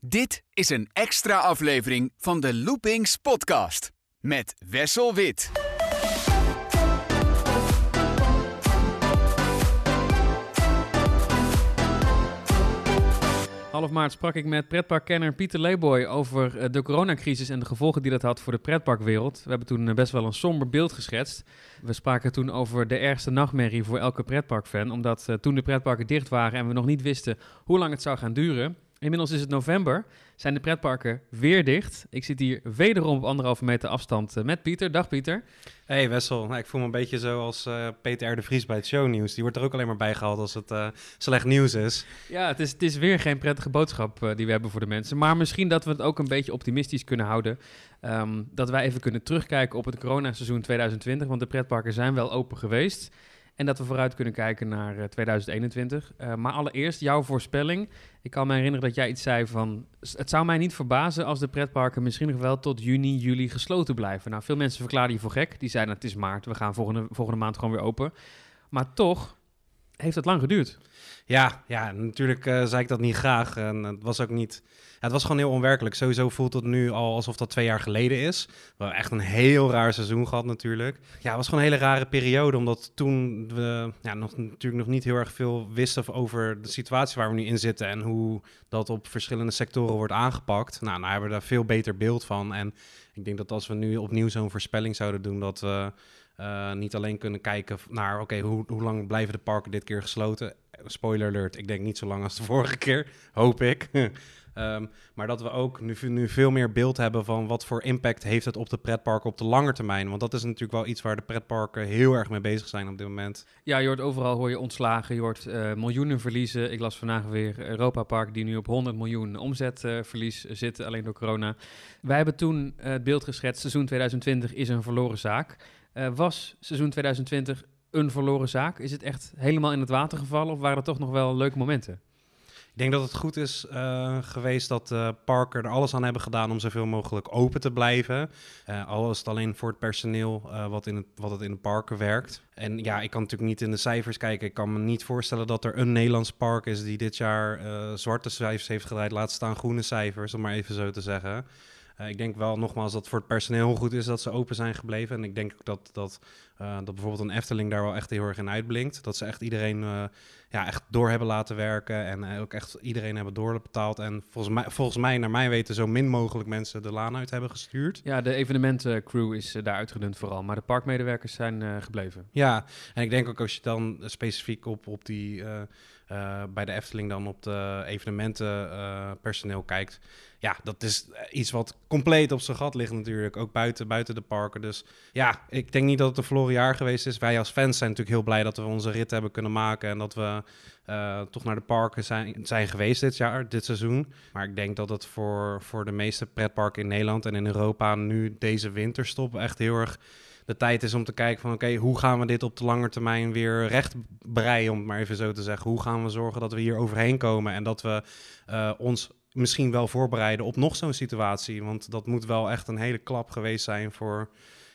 Dit is een extra aflevering van de Loopings podcast met Wessel Wit. Half maart sprak ik met pretparkkenner Pieter Leeboy over eh, de coronacrisis en de gevolgen die dat had voor de pretparkwereld. We hebben toen eh, best wel een somber beeld geschetst. We spraken toen over de ergste nachtmerrie voor elke pretparkfan, omdat eh, toen de pretparken dicht waren en we nog niet wisten hoe lang het zou gaan duren, Inmiddels is het november, zijn de pretparken weer dicht. Ik zit hier wederom op anderhalve meter afstand eh, met Pieter. Dag Pieter. Hey Wessel, nou, ik voel me een beetje zo als uh, Peter R. de Vries bij het shownieuws. Die wordt er ook alleen maar bij gehaald als het uh, slecht nieuws is. Ja, het is, het is weer geen prettige boodschap uh, die we hebben voor de mensen. Maar misschien dat we het ook een beetje optimistisch kunnen houden. Um, dat wij even kunnen terugkijken op het coronaseizoen 2020. Want de pretparken zijn wel open geweest. En dat we vooruit kunnen kijken naar uh, 2021. Uh, maar allereerst jouw voorspelling. Ik kan me herinneren dat jij iets zei van... Het zou mij niet verbazen als de pretparken misschien nog wel tot juni, juli gesloten blijven. Nou, veel mensen verklaren je voor gek. Die zeiden, het is maart, we gaan volgende, volgende maand gewoon weer open. Maar toch heeft het lang geduurd. Ja, ja natuurlijk uh, zei ik dat niet graag. En het was ook niet... Ja, het was gewoon heel onwerkelijk. Sowieso voelt het nu al alsof dat twee jaar geleden is. We hebben echt een heel raar seizoen gehad natuurlijk. Ja, het was gewoon een hele rare periode. Omdat toen we ja, nog, natuurlijk nog niet heel erg veel wisten over de situatie waar we nu in zitten. En hoe dat op verschillende sectoren wordt aangepakt. Nou, nou hebben we daar veel beter beeld van. En ik denk dat als we nu opnieuw zo'n voorspelling zouden doen... dat we uh, niet alleen kunnen kijken naar... oké, hoe, hoe lang blijven de parken dit keer gesloten... Spoiler alert, ik denk niet zo lang als de vorige keer, hoop ik. Um, maar dat we ook nu, nu veel meer beeld hebben van wat voor impact heeft het op de pretparken op de lange termijn. Want dat is natuurlijk wel iets waar de pretparken heel erg mee bezig zijn op dit moment. Ja, je hoort overal hoor je ontslagen, je hoort uh, miljoenen verliezen. Ik las vandaag weer Europa Park die nu op 100 miljoen omzetverlies uh, zit, alleen door corona. Wij hebben toen uh, het beeld geschetst, seizoen 2020 is een verloren zaak. Uh, was seizoen 2020 een verloren zaak? Is het echt helemaal in het water gevallen of waren er toch nog wel leuke momenten? Ik denk dat het goed is uh, geweest dat uh, parken er alles aan hebben gedaan om zoveel mogelijk open te blijven. Al is het alleen voor het personeel wat, in het, wat het in de parken werkt. En ja, ik kan natuurlijk niet in de cijfers kijken. Ik kan me niet voorstellen dat er een Nederlands park is die dit jaar zwarte cijfers heeft gedraaid. Laat staan groene cijfers, om maar even zo te zeggen. Ik denk wel nogmaals dat voor het personeel goed is dat ze open zijn gebleven. En ik denk ook dat, dat, uh, dat bijvoorbeeld een Efteling daar wel echt heel erg in uitblinkt. Dat ze echt iedereen uh, ja, echt door hebben laten werken. En ook echt iedereen hebben doorbetaald. En volgens mij, volgens mij, naar mijn weten, zo min mogelijk mensen de laan uit hebben gestuurd. Ja, de evenementencrew is daar uitgedund vooral. Maar de parkmedewerkers zijn gebleven. Ja, en ik denk ook als je dan specifiek op, op die... Uh, bij de Efteling dan op de evenementenpersoneel uh, kijkt. Ja, dat is iets wat compleet op zijn gat ligt natuurlijk. Ook buiten, buiten de parken. Dus ja, ik denk niet dat het een verloren jaar geweest is. Wij als fans zijn natuurlijk heel blij dat we onze rit hebben kunnen maken. En dat we toch naar de parken zijn, zijn geweest dit jaar, dit seizoen. Maar ik denk dat het voor, voor de meeste pretparken in Nederland en in Europa nu deze winterstop echt heel erg de tijd is om te kijken van oké, hoe gaan we dit op de lange termijn weer recht breien, om het maar even zo te zeggen. Hoe gaan we zorgen dat we hier overheen komen en dat we uh, ons misschien wel voorbereiden op nog zo'n situatie. Want dat moet wel echt een hele klap geweest zijn voor,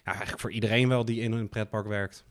ja, eigenlijk voor iedereen wel die in een pretpark werkt.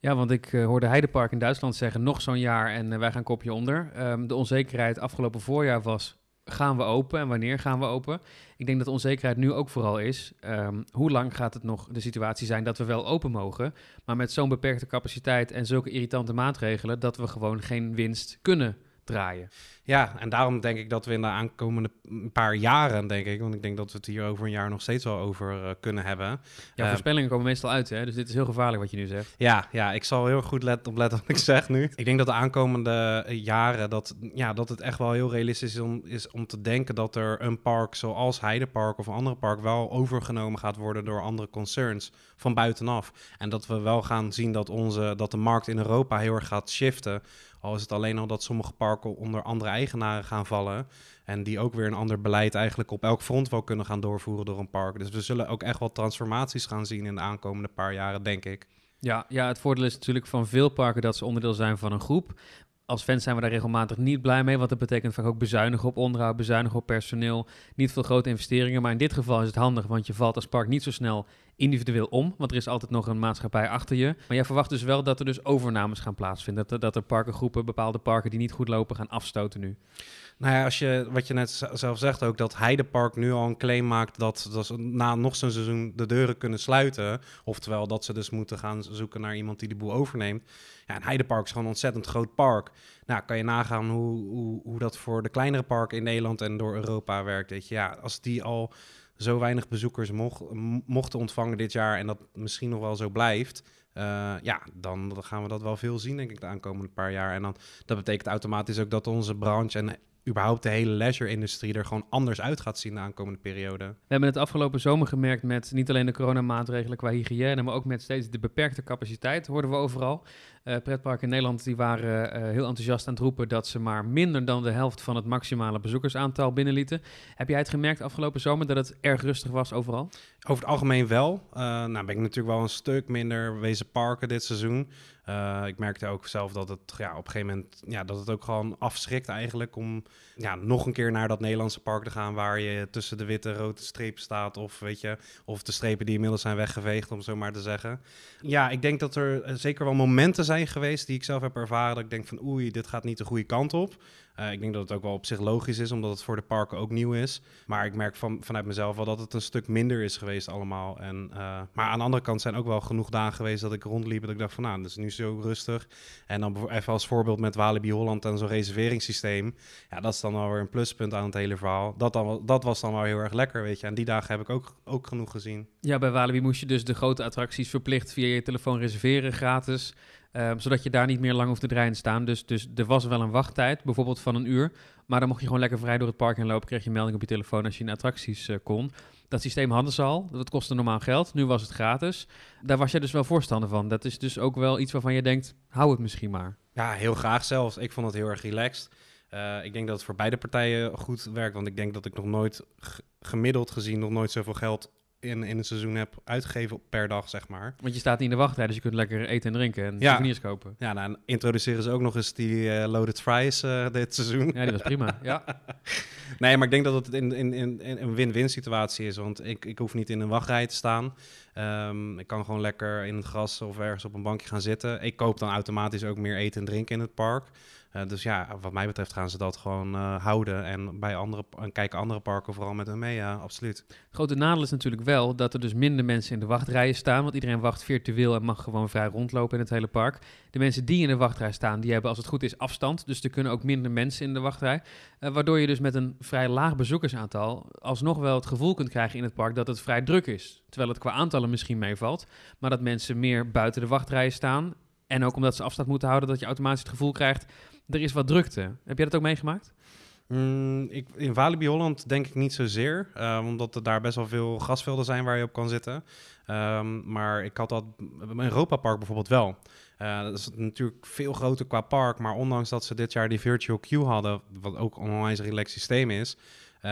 Ja, want ik uh, hoorde Heidepark in Duitsland zeggen nog zo'n jaar en uh, wij gaan kopje onder. Um, de onzekerheid afgelopen voorjaar was gaan we open en wanneer gaan we open? Ik denk dat onzekerheid nu ook vooral is. Um, hoe lang gaat het nog de situatie zijn dat we wel open mogen, maar met zo'n beperkte capaciteit en zulke irritante maatregelen dat we gewoon geen winst kunnen draaien. Ja, en daarom denk ik dat we in de aankomende paar jaren, denk ik, want ik denk dat we het hier over een jaar nog steeds wel over uh, kunnen hebben. Ja, uh, voorspellingen komen meestal uit, hè? dus dit is heel gevaarlijk wat je nu zegt. Ja, ja ik zal heel goed let, op letten wat ik zeg nu. Ik denk dat de aankomende jaren, dat, ja, dat het echt wel heel realistisch is om, is om te denken dat er een park zoals Heidepark of een andere park wel overgenomen gaat worden door andere concerns van buitenaf. En dat we wel gaan zien dat, onze, dat de markt in Europa heel erg gaat shiften. Al is het alleen al dat sommige parken onder andere eigenaren gaan vallen. En die ook weer een ander beleid eigenlijk op elk front wel kunnen gaan doorvoeren door een park. Dus we zullen ook echt wel transformaties gaan zien in de aankomende paar jaren, denk ik. Ja, ja, het voordeel is natuurlijk van veel parken dat ze onderdeel zijn van een groep als fans zijn we daar regelmatig niet blij mee. Want dat betekent vaak ook bezuinigen op onderhoud, bezuinigen op personeel. Niet veel grote investeringen. Maar in dit geval is het handig, want je valt als park niet zo snel individueel om. Want er is altijd nog een maatschappij achter je. Maar jij verwacht dus wel dat er dus overnames gaan plaatsvinden. Dat, dat er parkengroepen, bepaalde parken die niet goed lopen, gaan afstoten nu. Nou ja, als je, wat je net zelf zegt ook, dat Heidepark nu al een claim maakt dat, dat ze na nog zo'n seizoen de deuren kunnen sluiten. Oftewel dat ze dus moeten gaan zoeken naar iemand die de boel overneemt. Ja, en Heidepark is gewoon een ontzettend groot park. Nou, kan je nagaan hoe, hoe, hoe dat voor de kleinere parken in Nederland en door Europa werkt. Weet je, ja, als die al zo weinig bezoekers mocht, mochten ontvangen dit jaar en dat misschien nog wel zo blijft. eh, ja, dan, dan gaan we dat wel veel zien, denk ik, de aankomende paar jaar. En dan, dat betekent automatisch ook dat onze branche en überhaupt de hele leisure-industrie er gewoon anders uit gaat zien de aankomende periode. We hebben het afgelopen zomer gemerkt met niet alleen de coronamaatregelen qua hygiëne, maar ook met steeds de beperkte capaciteit, hoorden we overal. Eh pretparken in Nederland die waren eh, heel enthousiast aan het roepen dat ze maar minder dan de helft van het maximale bezoekersaantal binnenlieten. Heb jij het gemerkt afgelopen zomer dat het erg rustig was overal? Over het algemeen wel. Eh, nou ben ik natuurlijk wel een stuk minder wezen parken dit seizoen. Eh, ik merkte ook zelf dat het ja, op een gegeven moment ja, dat het ook gewoon afschrikt eigenlijk om ja, nog een keer naar dat Nederlandse park te gaan waar je tussen de witte rode strepen staat of weet je, of de strepen die inmiddels zijn weggeveegd om zo maar te zeggen. Ja, ik denk dat er eh, zeker wel momenten zijn geweest die ik zelf heb ervaren dat ik denk van oei, dit gaat niet de goede kant op. Eh, ik denk dat het ook wel op zich logisch is, omdat het voor de parken ook nieuw is. Maar ik merk van, vanuit mezelf wel dat het een stuk minder is geweest allemaal. En, eh, maar aan de andere kant zijn ook wel genoeg dagen geweest dat ik rondliep. Dat ik dacht van nou, het is nu zo rustig. En dan even als voorbeeld met Walibi Holland en zo'n reserveringssysteem. Ja, dat is dan wel weer een pluspunt aan het hele verhaal. Dat, dan, dat was dan wel heel erg lekker, weet je. En die dagen heb ik ook, ook genoeg gezien. Ja, bij Walibi moest je dus de grote attracties verplicht via je telefoon reserveren, gratis. Ehm, zodat je daar niet meer lang hoeft te draaien staan. Dus, dus er was wel een wachttijd, bijvoorbeeld van een uur. Maar dan mocht je gewoon lekker vrij door het park heen lopen. Kreeg je melding op je telefoon als je in attracties eh, kon. Dat systeem hadden ze al. Dat kostte normaal geld. Nu was het gratis. Daar was jij dus wel voorstander van. Dat is dus ook wel iets waarvan je denkt, hou het misschien maar. Ja, heel graag zelfs. Ik vond het heel erg relaxed. Eh, ik denk dat het voor beide partijen goed werkt. Want ik denk dat ik nog nooit, gemiddeld gezien, nog nooit zoveel geld in, in een seizoen heb uitgegeven per dag, zeg maar. Want je staat niet in de wachtrij, dus je kunt lekker eten en drinken en Ja. souvenirs kopen. Ja, nou, en introduceren ze ook nog eens die eh, loaded fries eh, dit seizoen. Ja, die was prima. Ja. Nee, maar ik denk dat het in, in, in, in een win-win situatie is. Want ik, ik hoef niet in een wachtrij te staan. Ehm, ik kan gewoon lekker in het gras of ergens op een bankje gaan zitten. Ik koop dan automatisch ook meer eten en drinken in het park. Eh, dus ja, wat mij betreft gaan ze dat gewoon eh, houden. En bij andere, en kijken andere parken vooral met hun mee, ja, absoluut. Grote nadeel is natuurlijk wel dat er dus minder mensen in de wachtrijen staan. Want iedereen wacht virtueel en mag gewoon vrij rondlopen in het hele park. De mensen die in de wachtrij staan, die hebben als het goed is afstand. Dus er kunnen ook minder mensen in de wachtrij. Eh, waardoor je dus met een vrij laag bezoekersaantal alsnog wel het gevoel kunt krijgen in het park dat het vrij druk is. Terwijl het qua aantallen misschien meevalt. Maar dat mensen meer buiten de wachtrijen staan. En ook omdat ze afstand moeten houden, dat je automatisch het gevoel krijgt, er is wat drukte. Heb jij dat ook meegemaakt? Mm, ik, in Walibi Holland denk ik niet zozeer. eh, omdat er daar best wel veel grasvelden zijn waar je op kan zitten. Ehm, maar ik had dat in Europa Park bijvoorbeeld wel. Eh, dat is natuurlijk veel groter qua park. Maar ondanks dat ze dit jaar die virtual queue hadden, wat ook een onwijs relaxed systeem is, eh,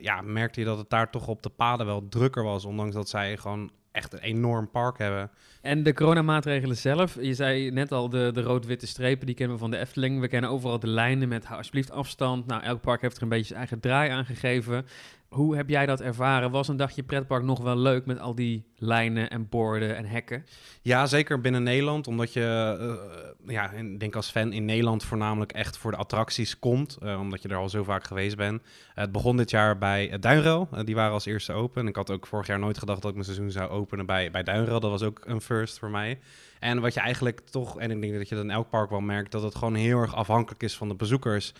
ja, merkte je dat het daar toch op de paden wel drukker was. Ondanks dat zij gewoon echt een enorm park hebben. En de coronamaatregelen zelf, je zei net al de, de rood-witte strepen, die kennen we van de Efteling. We kennen overal de lijnen met alsjeblieft afstand. Nou, elk park heeft er een beetje zijn eigen draai aan gegeven. Hoe heb jij dat ervaren? Was een dagje pretpark nog wel leuk met al die lijnen en borden en hekken? Ja, zeker binnen Nederland. Omdat je, eh, ja, ik denk als fan in Nederland voornamelijk echt voor de attracties komt. eh, omdat je er al zo vaak geweest bent. het begon dit jaar bij. Eh, die waren als eerste open. Ik had ook vorig jaar nooit gedacht dat ik mijn seizoen zou openen bij, bij Duinrail. Dat was ook een first voor mij. En wat je eigenlijk toch, en ik denk dat je dat in elk park wel merkt, dat het gewoon heel erg afhankelijk is van de bezoekers.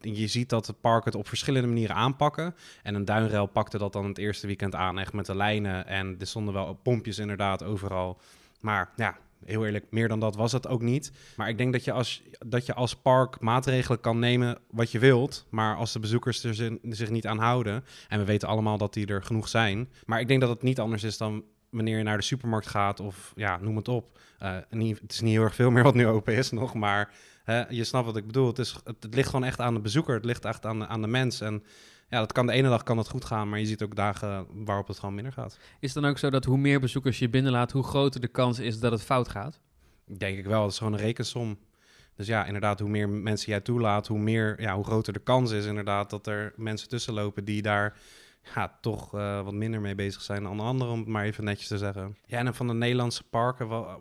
Je ziet dat het park het op verschillende manieren aanpakken. En een duinrail pakte dat dan het eerste weekend aan, echt met de lijnen. En er wel pompjes inderdaad overal. Maar ja, heel eerlijk, meer dan dat was het ook niet. Maar ik denk dat je als, dat je als park maatregelen kan nemen wat je wilt. Maar als de bezoekers er zi- zich niet aan houden. En we weten allemaal dat die er genoeg zijn. Maar ik denk dat het niet anders is dan wanneer je naar de supermarkt gaat of ja, noem het op. Eh, niet, het is niet heel erg veel meer wat nu open is nog, maar hè, je snapt wat ik bedoel. Het, is, het, het ligt gewoon echt aan de bezoeker, het ligt echt aan de, aan de mens. En ja, dat kan de ene dag kan het goed gaan, maar je ziet ook dagen waarop het gewoon minder gaat. Is het dan ook zo dat hoe meer bezoekers je binnenlaat, hoe groter de kans is dat het fout gaat? Denk ik wel, het is gewoon een rekensom. Dus ja, inderdaad, hoe meer mensen jij toelaat, hoe, meer, ja, hoe groter de kans is inderdaad dat er mensen tussenlopen die daar ja, toch eh, wat minder mee bezig zijn dan anderen, om het maar even netjes te zeggen. Ja, en van de Nederlandse parken, wel,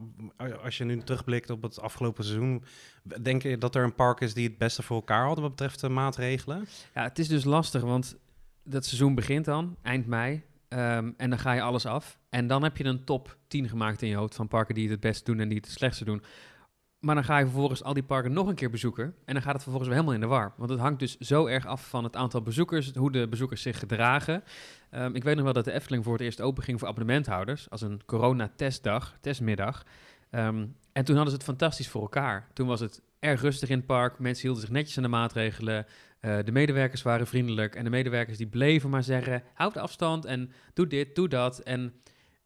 als je nu terugblikt op het afgelopen seizoen, denk je dat er een park is die het beste voor elkaar had wat betreft de maatregelen? Ja, het is dus lastig, want dat seizoen begint dan, eind mei. Ehm, en dan ga je alles af. En dan heb je een top 10 gemaakt in je hoofd van parken die het het beste doen en die het het slechtste doen. Maar dan ga je vervolgens al die parken nog een keer bezoeken. En dan gaat het vervolgens weer helemaal in de war. Want het hangt dus zo erg af van het aantal bezoekers, hoe de bezoekers zich gedragen. Ehm, ik weet nog wel dat de Efteling voor het eerst open ging voor abonnementhouders. Als een corona-testdag, testmiddag. Ehm, en toen hadden ze het fantastisch voor elkaar. Toen was het erg rustig in het park. Mensen hielden zich netjes aan de maatregelen. Uh, de medewerkers waren vriendelijk. En de medewerkers die bleven maar zeggen: houd afstand en doe dit, doe dat. En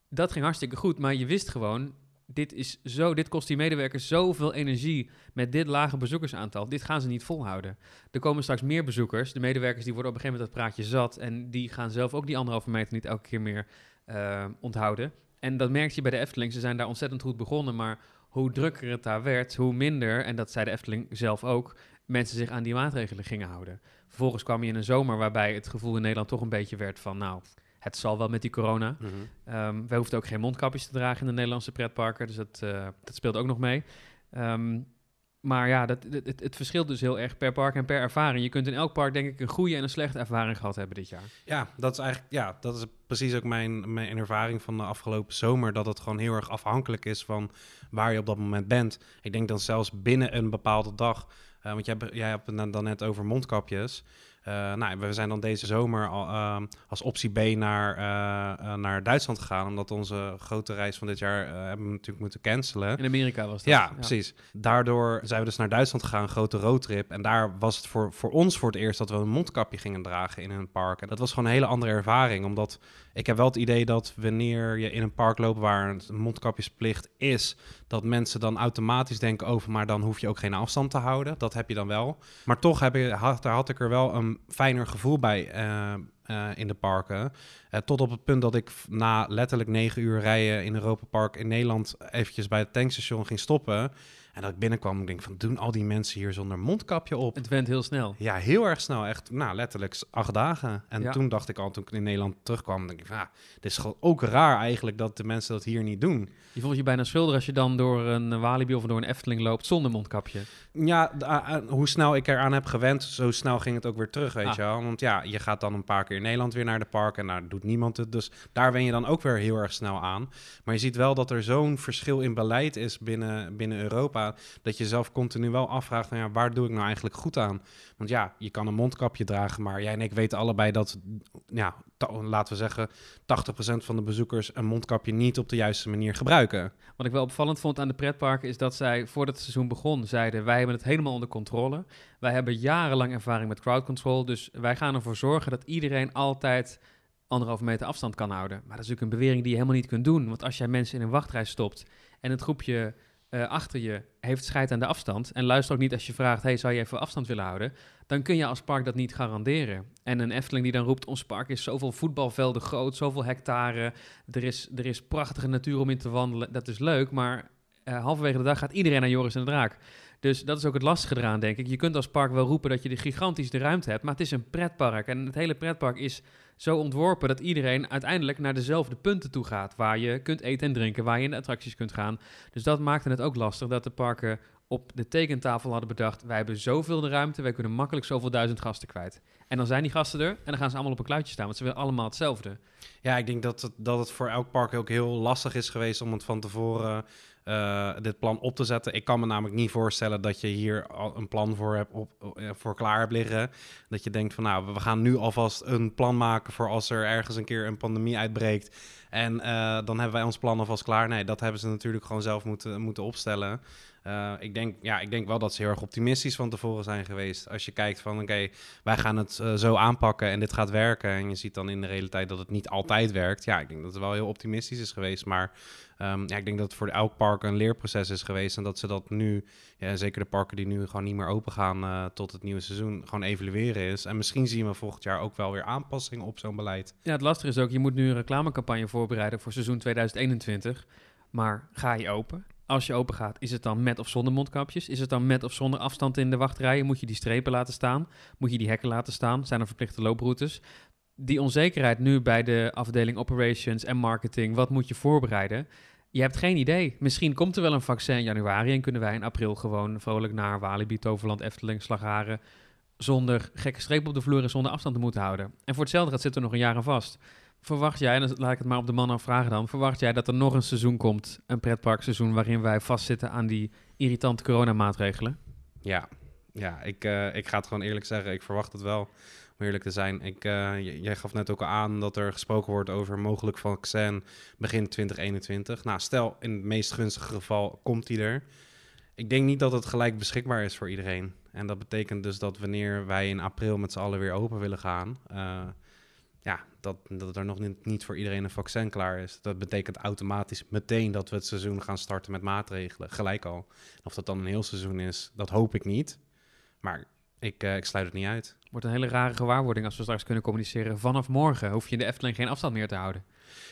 dat ging hartstikke goed. Maar je wist gewoon: dit, is zo, dit kost die medewerkers zoveel energie met dit lage bezoekersaantal. Dit gaan ze niet volhouden. Er komen straks meer bezoekers. De medewerkers die worden op een gegeven moment dat praatje zat. En die gaan zelf ook die anderhalve meter niet elke keer meer uh, onthouden. En dat merk je bij de Efteling. Ze zijn daar ontzettend goed begonnen. Maar hoe drukker het daar werd, hoe minder, en dat zei de Efteling zelf ook, mensen zich aan die maatregelen gingen houden. Vervolgens kwam je in een zomer waarbij het gevoel in Nederland toch een beetje werd van, nou, het zal wel met die corona. Mm -hmm. wij hoefden ook geen mondkapjes te dragen in de Nederlandse pretparken, dus dat, uh, dat speelt ook nog mee. Um, maar ja, dat, het, het, verschilt dus heel erg per park en per ervaring. Je kunt in elk park denk ik een goede en een slechte ervaring gehad hebben dit jaar. Ja, dat is eigenlijk ja, dat is precies ook mijn, mijn ervaring van de afgelopen zomer. Dat het gewoon heel erg afhankelijk is van waar je op dat moment bent. Ik denk dan zelfs binnen een bepaalde dag. Uh, want jij, jij hebt het dan net over mondkapjes. Uh, nou, we zijn dan deze zomer al, uh, als optie B naar, uh, naar Duitsland gegaan. Omdat onze grote reis van dit jaar hebben we natuurlijk moeten cancelen. In Amerika was dat. Ja, ja, precies. Daardoor zijn we dus naar Duitsland gegaan, een grote roadtrip. En daar was het voor, voor ons voor het eerst dat we een mondkapje gingen dragen in een park. En dat was gewoon een hele andere ervaring. Omdat ik heb wel het idee dat wanneer je in een park loopt waar een mondkapjesplicht is, dat mensen dan automatisch denken over, maar dan hoef je ook geen afstand te houden. Dat heb je dan wel. Maar toch heb je, had, had ik er wel een fijner gevoel bij uh, uh, in de parken. Uh, tot op het punt dat ik na letterlijk negen uur rijden in Europa Park in Nederland eventjes bij het tankstation ging stoppen. En dat ik binnenkwam, ik denk van, doen al die mensen hier zonder mondkapje op? Het went heel snel. Ja, heel erg snel. Echt, nou, letterlijk acht dagen. En ja. toen dacht ik al, toen ik in Nederland terugkwam, denk ik van, ah, dit is gewoon ook raar eigenlijk dat de mensen dat hier niet doen. Je voelt je bijna schuldig als je dan door een Walibi of door een Efteling loopt zonder mondkapje. Ja, hoe snel ik eraan heb gewend, zo snel ging het ook weer terug, weet ah. je wel. Want ja, je gaat dan een paar keer in Nederland weer naar de park en daar doet niemand het. Dus daar wen je dan ook weer heel erg snel aan. Maar je ziet wel dat er zo'n verschil in beleid is binnen, binnen Europa dat je zelf continu wel afvraagt, van, ja, waar doe ik nou eigenlijk goed aan? Want ja, je kan een mondkapje dragen, maar jij en ik weten allebei dat, ja, laten we zeggen, 80% van de bezoekers een mondkapje niet op de juiste manier gebruiken. Wat ik wel opvallend vond aan de pretparken is dat zij, voordat het seizoen begon, zeiden wij hebben het helemaal onder controle. Wij hebben jarenlang ervaring met crowd control, dus wij gaan ervoor zorgen dat iedereen altijd anderhalve meter afstand kan houden. Maar dat is natuurlijk een bewering die je helemaal niet kunt doen. Want als jij mensen in een wachtrij stopt en het groepje uh, achter je heeft scheid aan de afstand en luister ook niet als je vraagt, hey, zou je even afstand willen houden? Dan kun je als park dat niet garanderen. En een Efteling die dan roept, ons park is zoveel voetbalvelden groot, zoveel hectare, er is, er is prachtige natuur om in te wandelen, dat is leuk, maar uh, halverwege de dag gaat iedereen naar Joris en de Draak. Dus dat is ook het lastige eraan, denk ik. Je kunt als park wel roepen dat je de gigantische ruimte hebt, maar het is een pretpark. En het hele pretpark is zo ontworpen dat iedereen uiteindelijk naar dezelfde punten toe gaat. Waar je kunt eten en drinken, waar je in de attracties kunt gaan. Dus dat maakte het ook lastig dat de parken op de tekentafel hadden bedacht: wij hebben zoveel de ruimte, wij kunnen makkelijk zoveel duizend gasten kwijt. En dan zijn die gasten er en dan gaan ze allemaal op een kluitje staan, want ze willen allemaal hetzelfde. Ja, ik denk dat dat het voor elk park ook heel lastig is geweest om het van tevoren uh, dit plan op te zetten. Ik kan me namelijk niet voorstellen dat je hier al een plan voor, hebt op, voor klaar hebt liggen. Dat je denkt van nou, we gaan nu alvast een plan maken voor als er ergens een keer een pandemie uitbreekt. En uh, dan hebben wij ons plan alvast klaar. Nee, dat hebben ze natuurlijk gewoon zelf moeten, moeten opstellen. Ik, denk, ja, ik denk wel dat ze heel erg optimistisch van tevoren zijn geweest. Als je kijkt van oké, wij gaan het zo aanpakken en dit gaat werken. En je ziet dan in de realiteit dat het niet altijd werkt. Ja, ik denk dat het wel heel optimistisch is geweest. Maar um, ja, ik denk dat het voor elk park een leerproces is geweest. En dat ze dat nu, ja, zeker de parken die nu gewoon niet meer open gaan uh, tot het nieuwe seizoen, gewoon evalueren is. En misschien zien we volgend jaar ook wel weer aanpassingen op zo'n beleid. Ja, het lastige is ook, je moet nu een reclamecampagne voorbereiden voor seizoen 2021. Maar ga je open? Als je open gaat, is het dan met of zonder mondkapjes? Is het dan met of zonder afstand in de wachtrijen? Moet je die strepen laten staan? Moet je die hekken laten staan? Zijn er verplichte looproutes? Die onzekerheid nu bij de afdeling operations en marketing, wat moet je voorbereiden? Je hebt geen idee. Misschien komt er wel een vaccin in januari en kunnen wij in april gewoon vrolijk naar Walibi, Toverland, Efteling, Slagharen, zonder gekke streep op de vloer en zonder afstand te moeten houden. En voor hetzelfde gaat zitten er nog een jaar aan vast. Verwacht jij, en dan laat ik het maar op de man afvragen dan, verwacht jij dat er nog een seizoen komt, een pretparkseizoen, waarin wij vastzitten aan die irritante coronamaatregelen? Ja, ja ik, uh, ik ga het gewoon eerlijk zeggen. Ik verwacht het wel, om eerlijk te zijn. Ik, uh, jij gaf net ook al aan dat er gesproken wordt over mogelijk vaccin begin 2021. Nou, stel in het meest gunstige geval komt die er. Ik denk niet dat het gelijk beschikbaar is voor iedereen. En dat betekent dus dat wanneer wij in april met z'n allen weer open willen gaan... Uh, ja, dat, dat er nog niet, niet voor iedereen een vaccin klaar is. Dat betekent automatisch meteen dat we het seizoen gaan starten met maatregelen. Gelijk al. Of dat dan een heel seizoen is, dat hoop ik niet. Maar ik, uh, ik sluit het niet uit. Wordt een hele rare gewaarwording als we straks kunnen communiceren. Vanaf morgen hoef je in de Efteling geen afstand meer te houden.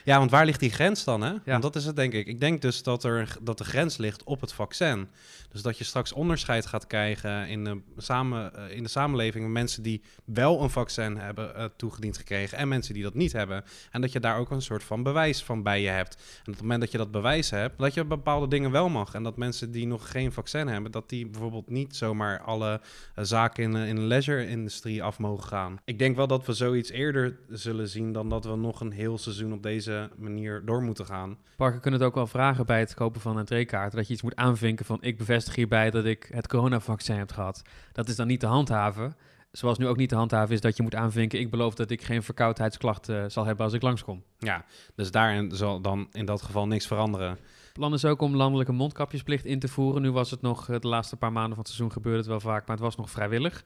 Ja, want waar ligt die grens dan? Hè? Ja. Want dat is het, denk ik. Ik denk dus dat, er, dat de grens ligt op het vaccin. Dus dat je straks onderscheid gaat krijgen in de, samen, eh, in de samenleving. Mensen die wel een vaccin hebben uh, toegediend gekregen en mensen die dat niet hebben. En dat je daar ook een soort van bewijs van bij je hebt. En op het moment dat je dat bewijs hebt, dat je bepaalde dingen wel mag. En dat mensen die nog geen vaccin hebben, dat die bijvoorbeeld niet zomaar alle uh, zaken in, in de leisure-industrie af mogen gaan. Ik denk wel dat we zoiets eerder zullen zien dan dat we nog een heel seizoen op deze manier door moeten gaan. Parken kunnen het ook wel vragen bij het kopen van een entreekaart. Dat je iets moet aanvinken van ik bevestig hierbij dat ik het coronavaccin heb gehad. Dat is dan niet te handhaven. Zoals nu ook niet te handhaven is dat je moet aanvinken... ik beloof dat ik geen verkoudheidsklachten zal hebben als ik langskom. Ja, dus daarin zal dan in dat geval niks veranderen. Plan is ook om landelijke mondkapjesplicht in te voeren. Nu was het nog, de laatste paar maanden van het seizoen gebeurde het wel vaak, maar het was nog vrijwillig.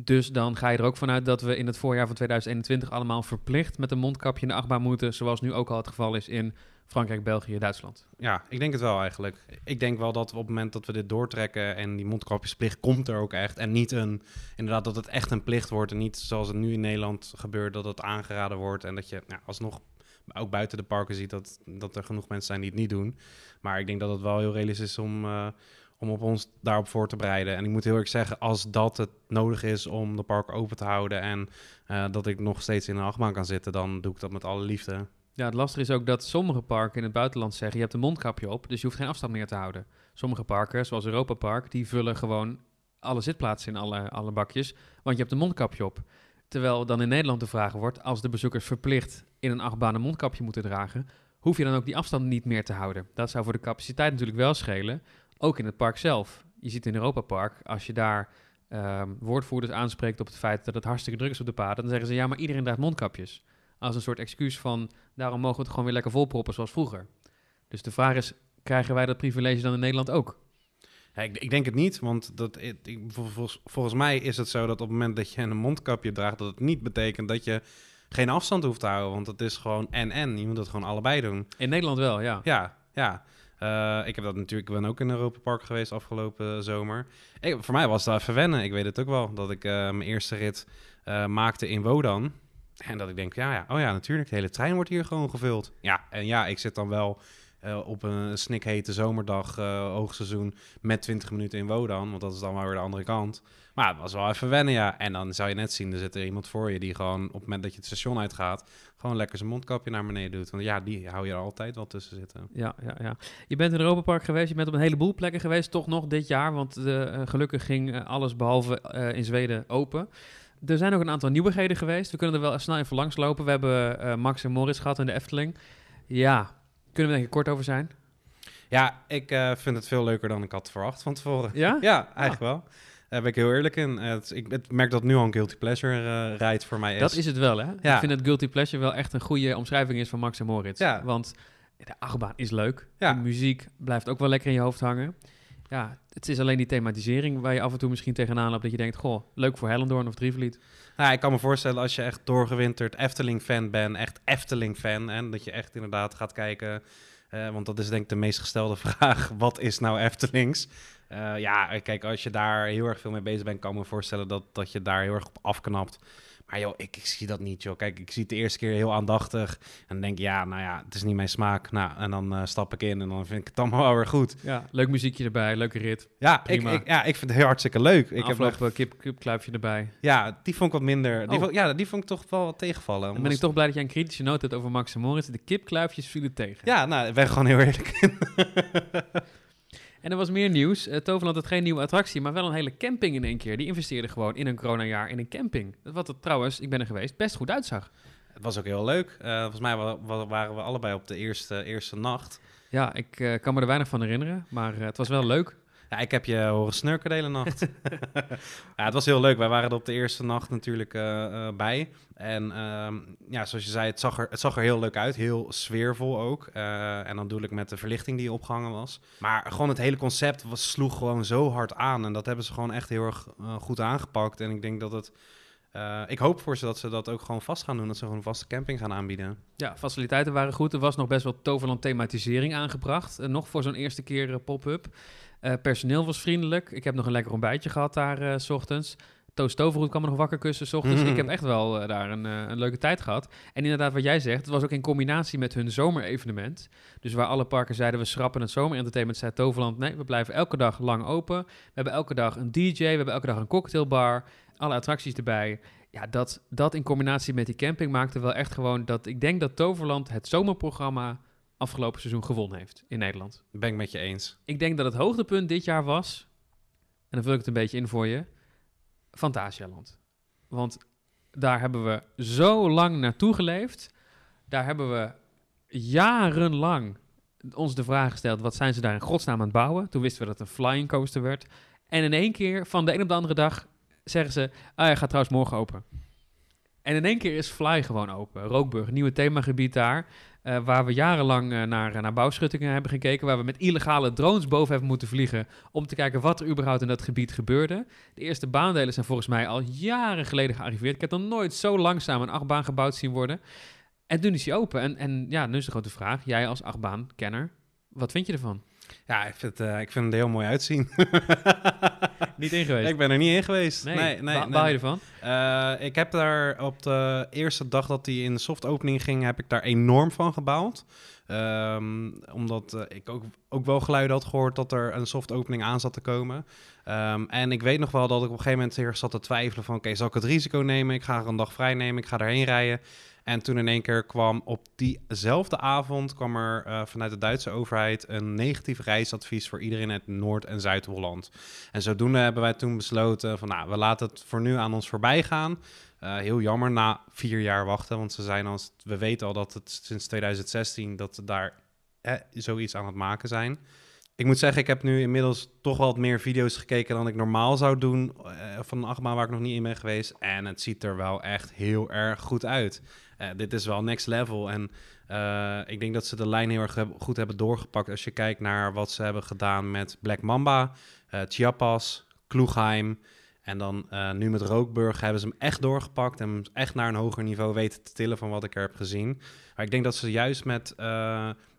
Dus dan ga je er ook vanuit dat we in het voorjaar van 2021 allemaal verplicht met een mondkapje in de achtbaan moeten, zoals nu ook al het geval is in Frankrijk, België, Duitsland. Ja, ik denk het wel eigenlijk. Ik denk wel dat we op het moment dat we dit doortrekken en die mondkapjesplicht komt er ook echt. En niet een, inderdaad, dat het echt een plicht wordt. En niet zoals het nu in Nederland gebeurt, dat het aangeraden wordt. En dat je nou, alsnog ook buiten de parken ziet dat, dat er genoeg mensen zijn die het niet doen. Maar ik denk dat het wel heel realistisch is om, uh, om op ons daarop voor te bereiden. En ik moet heel erg zeggen, als dat het nodig is om de park open te houden en uh, dat ik nog steeds in een achtbaan kan zitten, dan doe ik dat met alle liefde. Ja, het lastige is ook dat sommige parken in het buitenland zeggen: je hebt een mondkapje op, dus je hoeft geen afstand meer te houden. Sommige parken, zoals Europa Park, die vullen gewoon alle zitplaatsen in alle, alle bakjes, want je hebt een mondkapje op. Terwijl dan in Nederland de vraag wordt: als de bezoekers verplicht in een achtbaan een mondkapje moeten dragen, hoef je dan ook die afstand niet meer te houden. Dat zou voor de capaciteit natuurlijk wel schelen, ook in het park zelf. Je ziet in Europa Park, als je daar um, woordvoerders aanspreekt op het feit dat het hartstikke druk is op de paden, dan zeggen ze ja, maar iedereen draagt mondkapjes. Als een soort excuus van daarom mogen we het gewoon weer lekker volproppen zoals vroeger. Dus de vraag is, krijgen wij dat privilege dan in Nederland ook? Ik, ik, denk het niet, want dat, ik, volgens, volgens, mij is het zo dat op het moment dat je een mondkapje draagt, dat het niet betekent dat je geen afstand hoeft te houden. Want het is gewoon en-en. Je moet dat gewoon allebei doen. In Nederland wel, ja. Ja, ja. Uh, ik heb dat natuurlijk, ik ben ook in Europa Park geweest afgelopen zomer. Ik, voor mij was dat even wennen. Ik weet het ook wel, dat ik uh, mijn eerste rit uh, maakte in Wodan. En dat ik denk, ja, ja, oh ja, natuurlijk, de hele trein wordt hier gewoon gevuld. Ja, en ja, ik zit dan wel uh, op een snikhete zomerdag, uh, hoogseizoen, met 20 minuten in Wodan. Want dat is dan maar weer de andere kant. Maar het was wel even wennen, ja. En dan zou je net zien, er zit er iemand voor je die gewoon op het moment dat je het station uitgaat, gewoon lekker zijn mondkapje naar beneden doet. Want ja, die hou je er altijd wel tussen zitten. Ja, ja, ja. Je bent in Europa Park geweest, je bent op een heleboel plekken geweest, toch nog dit jaar. Want uh, gelukkig ging alles behalve in Zweden open. Er zijn ook een aantal nieuwigheden geweest. We kunnen er wel snel even langs lopen. We hebben Max en Moritz gehad in de Efteling. Ja, kunnen we denk ik kort over zijn? Ja, ik uh, vind het veel leuker dan ik had verwacht van tevoren. Ja? Ja, eigenlijk wel. Daar ben ik heel eerlijk in. Het, ik het merk dat nu al een guilty pleasure uh, rijdt voor mij is. Dat is het wel, hè? Ja. Ik vind dat guilty pleasure wel echt een goede omschrijving is van Max en Moritz. Ja. Want de achtbaan is leuk. Ja. De muziek blijft ook wel lekker in je hoofd hangen. Ja, het is alleen die thematisering waar je af en toe misschien tegenaan loopt dat je denkt, goh, leuk voor Hellendoorn of Drievliet. Nou, ik kan me voorstellen als je echt doorgewinterd Efteling-fan bent, echt Efteling-fan, en dat je echt inderdaad gaat kijken, uh, want dat is denk ik de meest gestelde vraag, wat is nou Eftelings? Uh, ja, kijk, als je daar heel erg veel mee bezig bent, kan ik me voorstellen dat, dat je daar heel erg op afknapt. Maar joh, ik, ik zie dat niet, joh. Kijk, ik zie het de eerste keer heel aandachtig. En dan denk ik, ja, nou ja, het is niet mijn smaak. Nou, en dan eh, stap ik in en dan vind ik het allemaal wel weer goed. Ja, leuk muziekje erbij, leuke rit. Ja, ik, Prima. ik, ja ik vind het heel hartstikke leuk. Ik heb nog, kip, kipkluipje erbij. ja, die vond ik wat minder. Die Oh. vond, ja, die vond ik toch wel wat tegenvallen. Dan ben ik toch blij dat jij een kritische noot hebt over Max en Moritz. De kipkluipjes vielen tegen. Ja, nou, ik ben gewoon heel eerlijk. En er was meer nieuws. Eh, Toverland had geen nieuwe attractie, maar wel een hele camping in één keer. Die investeerde gewoon in een coronajaar in een camping. Wat er trouwens, ik ben er geweest, best goed uitzag. Het was ook heel leuk. Eh, volgens mij wa- wa- waren we allebei op de eerste, eerste nacht. Ja, ik eh, kan me er weinig van herinneren, maar het was wel leuk. Ja, ik heb je horen snurken de hele nacht. ja, het was heel leuk. Wij waren er op de eerste nacht natuurlijk eh, eh, bij. En ehm, ja, zoals je zei, het zag, er, het zag er heel leuk uit. Heel sfeervol ook. Eh, en dan doe ik met de verlichting die opgehangen was. Maar gewoon het hele concept was, sloeg gewoon zo hard aan. En dat hebben ze gewoon echt heel erg goed aangepakt. En ik denk dat het... ik hoop voor ze dat ze dat ook gewoon vast gaan doen. Dat ze gewoon een vaste camping gaan aanbieden. Ja, faciliteiten waren goed. Er was nog best wel Toverland thematisering aangebracht. Eh, nog voor zo'n eerste keer pop-up. Eh, personeel was vriendelijk. Ik heb nog een lekker ontbijtje gehad daar eh, s ochtends. Toast Toverhoed kwam me nog wakker kussen s ochtends. Mhm. Ik heb echt wel eh, daar een, een leuke tijd gehad. En inderdaad, wat jij zegt, het was ook in combinatie met hun zomerevenement. Dus waar alle parken zeiden, we schrappen het zomerentertainment, zei Toverland, nee, we blijven elke dag lang open. We hebben elke dag een DJ, we hebben elke dag een cocktailbar, alle attracties erbij. Ja, dat, dat in combinatie met die camping maakte wel echt gewoon dat... Ik denk dat Toverland het zomerprogramma afgelopen seizoen gewonnen heeft in Nederland. Ben ik met je eens. Ik denk dat het hoogtepunt dit jaar was, en dan vul ik het een beetje in voor je, Fantasialand. Want daar hebben we zo lang naartoe geleefd. Daar hebben we jarenlang ons de vraag gesteld, wat zijn ze daar in godsnaam aan het bouwen? Toen wisten we dat het een flying coaster werd. En in één keer, van de een op de andere dag, zeggen ze, ah, hij gaat trouwens morgen open. En in één keer is Fly gewoon open. Rookburg, nieuwe themagebied daar. Eh, waar we jarenlang eh, naar, naar bouwschuttingen hebben gekeken. Waar we met illegale drones boven hebben moeten vliegen. Om te kijken wat er überhaupt in dat gebied gebeurde. De eerste baandelen zijn volgens mij al jaren geleden gearriveerd. Ik heb nog nooit zo langzaam een achtbaan gebouwd zien worden. En toen is hij open. En, en ja, nu is de grote vraag. Jij als achtbaankenner, wat vind je ervan? Ja, ik vind, het, eh, ik vind het heel mooi uitzien. Niet in geweest? ik ben er niet in geweest. Nee, nee, je ervan? Eh, ik heb daar op de eerste dag dat hij in de soft opening ging, heb ik daar enorm van gebouwd. Ehm, omdat eh, ik ook, ook wel geluiden had gehoord dat er een soft opening aan zat te komen. Ehm, en ik weet nog wel dat ik op een gegeven moment heel erg zat te twijfelen van... oké, zal ik het risico nemen? Ik ga er een dag vrij nemen, ik ga erheen rijden. En toen in één keer kwam op diezelfde avond... kwam er eh, vanuit de Duitse overheid een negatief reisadvies... voor iedereen uit Noord- en Zuid-Holland. En zodoende hebben wij toen besloten van... nou, we laten het voor nu aan ons voorbij gaan... Eh, heel jammer na vier jaar wachten, want ze zijn als we weten al dat het sinds 2016 dat ze daar zoiets aan het maken zijn. Ik moet zeggen, ik heb nu inmiddels toch wat meer video's gekeken dan ik normaal zou doen eh, van een waar ik nog niet in ben geweest. En het ziet er wel echt heel erg goed uit. Eh, dit is wel next level en eh, ik denk dat ze de lijn heel erg goed hebben doorgepakt als je kijkt naar wat ze hebben gedaan met Black Mamba, eh Chiapas, Kloegheim. En dan nu met Rookburg hebben ze hem echt doorgepakt en hem echt naar een hoger niveau weten te tillen van wat ik er heb gezien. Maar ik denk dat ze juist met,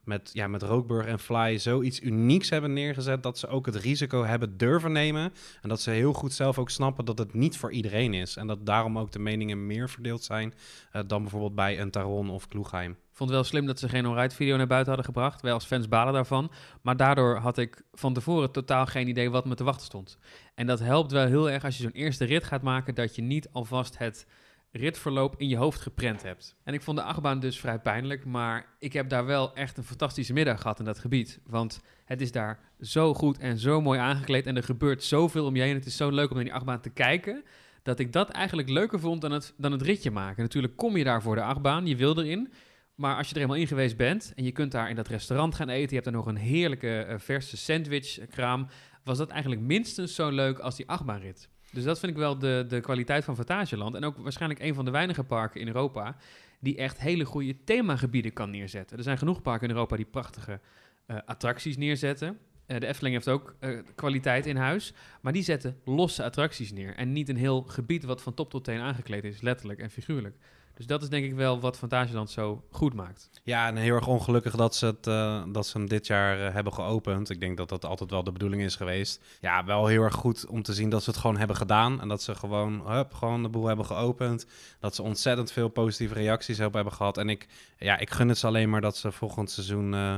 met, ja, met Rookburg en Fly zoiets unieks hebben neergezet dat ze ook het risico hebben durven nemen. En dat ze heel goed zelf ook snappen dat het niet voor iedereen is. En dat daarom ook de meningen meer verdeeld zijn eh, dan bijvoorbeeld bij een Taron of Kloegheim. Ik vond het wel slim dat ze geen on-ride video naar buiten hadden gebracht. Wij als fans balen daarvan. Maar daardoor had ik van tevoren totaal geen idee wat me te wachten stond. En dat helpt wel heel erg als je zo'n eerste rit gaat maken... dat je niet alvast het ritverloop in je hoofd geprent hebt. En ik vond de achtbaan dus vrij pijnlijk... maar ik heb daar wel echt een fantastische middag gehad in dat gebied. Want het is daar zo goed en zo mooi aangekleed... en er gebeurt zoveel om je heen. Het is zo leuk om naar die achtbaan te kijken... dat ik dat eigenlijk leuker vond dan het, dan het ritje maken. Natuurlijk kom je daar voor de achtbaan, je wil erin... Maar als je er eenmaal in geweest bent en je kunt daar in dat restaurant gaan eten, je hebt er nog een heerlijke eh, verse sandwichkraam, was dat eigenlijk minstens zo leuk als die achtbaanrit. Dus dat vind ik wel de, de kwaliteit van Fantasieland. En ook waarschijnlijk een van de weinige parken in Europa die echt hele goede themagebieden kan neerzetten. Er zijn genoeg parken in Europa die prachtige eh, attracties neerzetten. Eh, de Efteling heeft ook eh, kwaliteit in huis, maar die zetten losse attracties neer. En niet een heel gebied wat van top tot teen aangekleed is, letterlijk en figuurlijk. Dus dat is denk ik wel wat Fantasieland zo goed maakt. Ja, en heel erg ongelukkig dat ze, het, eh, dat ze hem dit jaar eh, hebben geopend. Ik denk dat dat altijd wel de bedoeling is geweest. Ja, wel heel erg goed om te zien dat ze het gewoon hebben gedaan. En dat ze gewoon, hup, gewoon de boel hebben geopend. Dat ze ontzettend veel positieve reacties hebben gehad. En ik, ja, ik gun het ze alleen maar dat ze volgend seizoen... eh,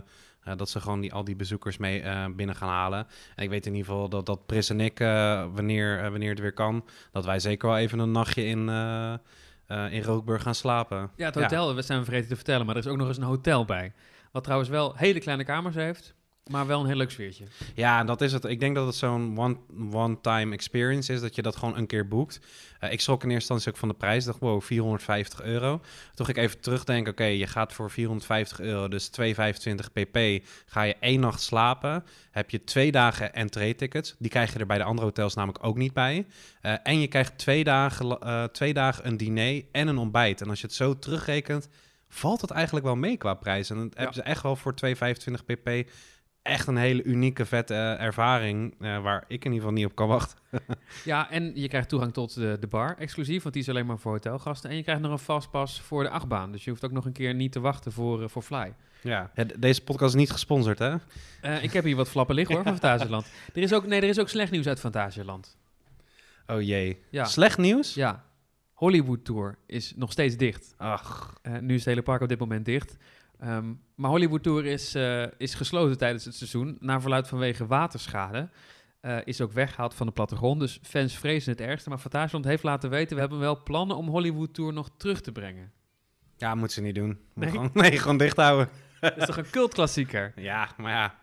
dat ze gewoon die, al die bezoekers mee binnen gaan halen. En ik weet in ieder geval dat, dat Pris en ik, wanneer, wanneer het weer kan... dat wij zeker wel even een nachtje in, eh, in Rookburg gaan slapen. Ja, het hotel, we zijn vergeten te vertellen, maar er is ook nog eens een hotel bij. Wat trouwens wel hele kleine kamers heeft, maar wel een heel leuk sfeertje. Ja, en dat is het. Ik denk dat het zo'n one- one-time experience is, dat je dat gewoon een keer boekt. Eh, ik schrok in eerste instantie ook van de prijs. Dacht, wow, 450 euro. Toen ik even terugdenken, oké, je gaat voor 450 euro, dus 225 pp, ga je één nacht slapen. Heb je twee dagen entree-tickets. Die krijg je er bij de andere hotels namelijk ook niet bij. Eh, en je krijgt twee dagen, eh, twee dagen een diner en een ontbijt. En als je het zo terugrekent, valt het eigenlijk wel mee qua prijs. En dan hebben ze echt wel voor 225 pp echt een hele unieke, vette eh, ervaring. eh, waar ik in ieder geval niet op kan wachten. Ja, en je krijgt toegang tot de, de bar exclusief, want die is alleen maar voor hotelgasten. En je krijgt nog een vastpas voor de achtbaan. Dus je hoeft ook nog een keer niet te wachten voor, eh, voor Fly. Ja. deze podcast is niet gesponsord, hè? Eh, ik heb hier wat flappen liggen hoor, van Fantasieland. Er is ook, nee, er is ook slecht nieuws uit Fantasieland. Oh jee. Ja. Slecht nieuws? Ja, Hollywood Tour is nog steeds dicht. Ach, Eh, nu is het hele park op dit moment dicht. Ehm, maar Hollywood Tour is, eh, is gesloten tijdens het seizoen. Naar verluid vanwege waterschade. Eh, is ook weggehaald van de plattegrond. Dus fans vrezen het ergste. Maar Fantasieland heeft laten weten... we hebben wel plannen om Hollywood Tour nog terug te brengen. ja, moet ze niet doen. Moet Nee? Gewoon, nee, gewoon dicht houden. Dat is toch een cultklassieker? Ja, maar ja.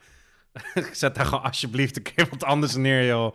Zet daar gewoon alsjeblieft een keer wat anders neer, joh.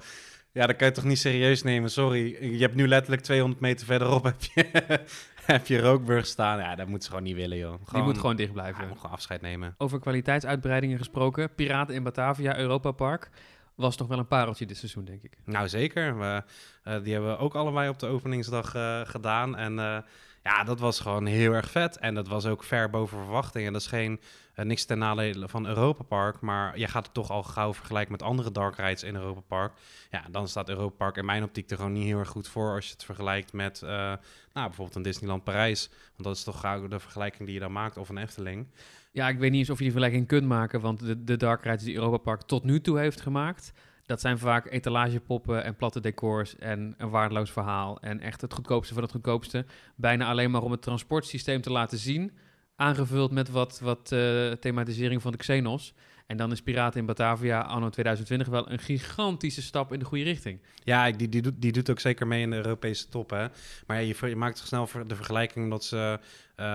Ja, dat kan je toch niet serieus nemen, sorry. Je hebt nu letterlijk 200 meter verderop heb je, heb je Rookburg staan. Ja, dat moet ze gewoon niet willen, joh. Die moet gewoon dicht ja, blijven. moet gewoon afscheid nemen. Over kwaliteitsuitbreidingen gesproken. Piraten in Batavia, Europa Park... was toch wel een pareltje dit seizoen, denk ik. Nou, zeker. We, eh, die hebben we ook allebei op de openingsdag eh, gedaan. En eh, ja, dat was gewoon heel erg vet. En dat was ook ver boven verwachting. En dat is geen, eh, niks ten nadele van Europa Park. Maar je gaat het toch al gauw vergelijken met andere dark rides in Europa Park. Ja, dan staat Europa Park in mijn optiek er gewoon niet heel erg goed voor... als je het vergelijkt met eh, nou, bijvoorbeeld een Disneyland Parijs. Want dat is toch gauw de vergelijking die je dan maakt. Of een Efteling. Ja, ik weet niet eens of je die vergelijking kunt maken, want de, de dark rides die Europa Park tot nu toe heeft gemaakt, dat zijn vaak etalagepoppen en platte decors en een waardeloos verhaal en echt het goedkoopste van het goedkoopste. Bijna alleen maar om het transportsysteem te laten zien, aangevuld met wat, wat eh, thematisering van de Xenos. En dan is Piraten in Batavia anno 2020 wel een gigantische stap in de goede richting. Ja, die, die, doet, die doet ook zeker mee in de Europese top. Hè? Maar ja, je, je maakt snel de vergelijking omdat ze eh,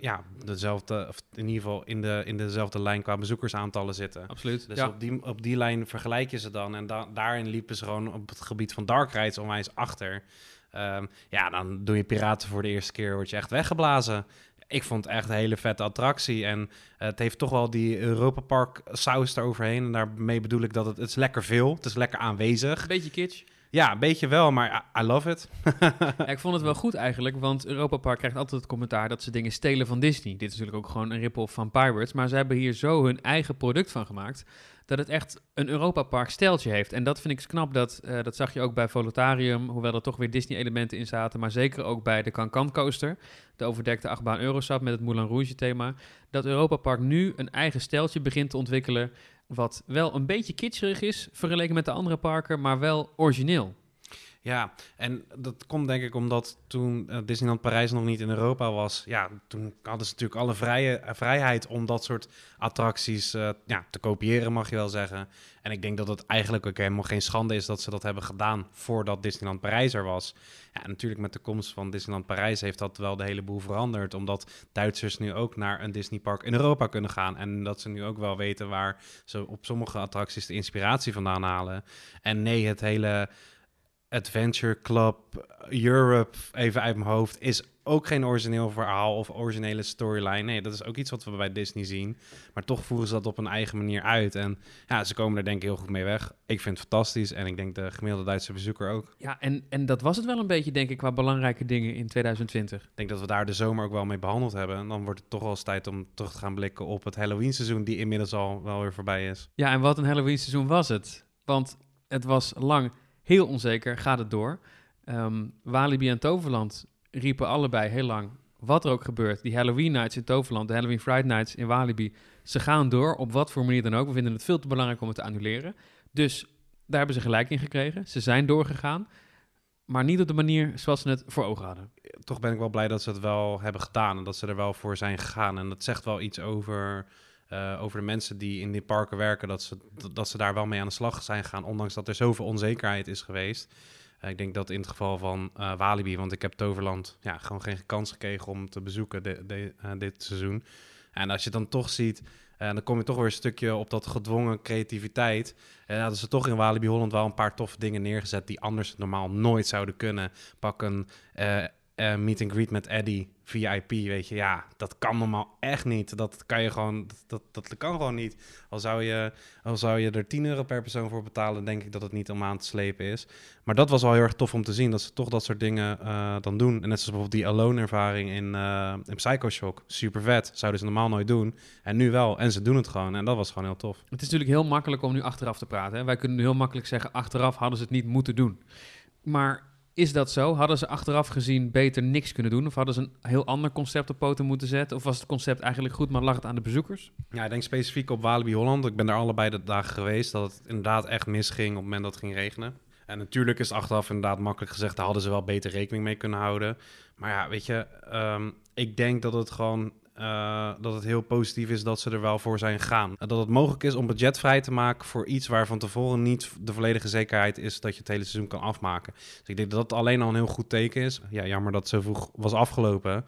ja, dezelfde, of in ieder geval in, de, in dezelfde lijn qua bezoekersaantallen zitten. Absoluut. Dus ja. op, die, op die lijn vergelijk je ze dan. En da- daarin liepen ze gewoon op het gebied van dark rides onwijs achter. Ehm, ja, dan doe je piraten voor de eerste keer, word je echt weggeblazen. Ik vond het echt een hele vette attractie. En het heeft toch wel die Europa Park saus eroverheen. En daarmee bedoel ik dat het, het is lekker veel. Het is lekker aanwezig. Beetje kitsch. Ja, een beetje wel, maar I, I love it. Ja, ik vond het wel goed eigenlijk, want Europa Park krijgt altijd het commentaar dat ze dingen stelen van Disney. Dit is natuurlijk ook gewoon een rip-off van Pirates, maar ze hebben hier zo hun eigen product van gemaakt dat het echt een Europa Park steltje heeft. En dat vind ik knap, dat, eh, dat zag je ook bij Volutarium, hoewel er toch weer Disney-elementen in zaten, maar zeker ook bij de Cancan Coaster, de overdekte achtbaan Eurosap met het Moulin Rouge thema, dat Europa Park nu een eigen steltje begint te ontwikkelen, wat wel een beetje kitscherig is vergeleken met de andere parken, maar wel origineel. Ja, en dat komt denk ik omdat toen eh, Disneyland Parijs nog niet in Europa was, ja, toen hadden ze natuurlijk alle vrije, eh, vrijheid om dat soort attracties eh, ja, te kopiëren, mag je wel zeggen. En ik denk dat het eigenlijk ook helemaal geen schande is dat ze dat hebben gedaan voordat Disneyland Parijs er was. Ja, natuurlijk met de komst van Disneyland Parijs heeft dat wel de hele boel veranderd, omdat Duitsers nu ook naar een Disneypark in Europa kunnen gaan. En dat ze nu ook wel weten waar ze op sommige attracties de inspiratie vandaan halen. En nee, het hele Adventure Club Europe, even uit mijn hoofd, is ook geen origineel verhaal of originele storyline. Nee, dat is ook iets wat we bij Disney zien. Maar toch voeren ze dat op een eigen manier uit. En ja, ze komen er denk ik heel goed mee weg. Ik vind het fantastisch en ik denk de gemiddelde Duitse bezoeker ook. Ja, en, en dat was het wel een beetje, denk ik, qua belangrijke dingen in 2020. Ik denk dat we daar de zomer ook wel mee behandeld hebben. En dan wordt het toch wel eens tijd om terug te gaan blikken op het Halloween seizoen, die inmiddels al wel weer voorbij is. Ja, en wat een Halloween seizoen was het. Want het was lang heel onzeker, gaat het door. Ehm Walibi en Toverland riepen allebei heel lang wat er ook gebeurt, die Halloween Nights in Toverland, de Halloween Friday Nights in Walibi, ze gaan door op wat voor manier dan ook. We vinden het veel te belangrijk om het te annuleren. Dus daar hebben ze gelijk in gekregen. Ze zijn doorgegaan, maar niet op de manier zoals ze het voor ogen hadden. Toch ben ik wel blij dat ze het wel hebben gedaan en dat ze er wel voor zijn gegaan. En dat zegt wel iets over, eh, over de mensen die in die parken werken, dat ze, dat ze daar wel mee aan de slag zijn gegaan, ondanks dat er zoveel onzekerheid is geweest. Eh, ik denk dat in het geval van uh, Walibi, want ik heb Toverland ja, gewoon geen kans gekregen om te bezoeken de, de, dit seizoen. En als je dan toch ziet dan kom je toch weer een stukje op dat gedwongen creativiteit. En hadden ze toch in Walibi Holland wel een paar toffe dingen neergezet die anders normaal nooit zouden kunnen. Pak een uh, meet and greet met Eddie, VIP, weet je. Ja, dat kan normaal echt niet. Dat kan je gewoon, dat, dat, dat kan gewoon niet. Al zou, je, al zou je er 10 euro per persoon voor betalen, denk ik dat het niet om aan te slepen is. Maar dat was wel heel erg tof om te zien, dat ze toch dat soort dingen uh, dan doen. En net zoals bijvoorbeeld die Alone-ervaring in, uh, in Psycho Shock. Super vet. Zouden ze normaal nooit doen. En nu wel. En ze doen het gewoon. En dat was gewoon heel tof. Het is natuurlijk heel makkelijk om nu achteraf te praten. Hè? Wij kunnen heel makkelijk zeggen, achteraf hadden ze het niet moeten doen. Maar is dat zo? Hadden ze achteraf gezien beter niks kunnen doen? Of hadden ze een heel ander concept op poten moeten zetten? Of was het concept eigenlijk goed, maar lag het aan de bezoekers? Ja, ik denk specifiek op Walibi Holland. Ik ben er allebei de dagen geweest dat het inderdaad echt misging op het moment dat het ging regenen. En natuurlijk is achteraf inderdaad makkelijk gezegd, daar hadden ze wel beter rekening mee kunnen houden. Maar ja, weet je, um, ik denk dat het gewoon uh, dat het heel positief is dat ze er wel voor zijn gegaan. Dat het mogelijk is om budget vrij te maken voor iets waar van tevoren niet de volledige zekerheid is dat je het hele seizoen kan afmaken. Dus ik denk dat dat alleen al een heel goed teken is. Ja, jammer dat zo vroeg was afgelopen.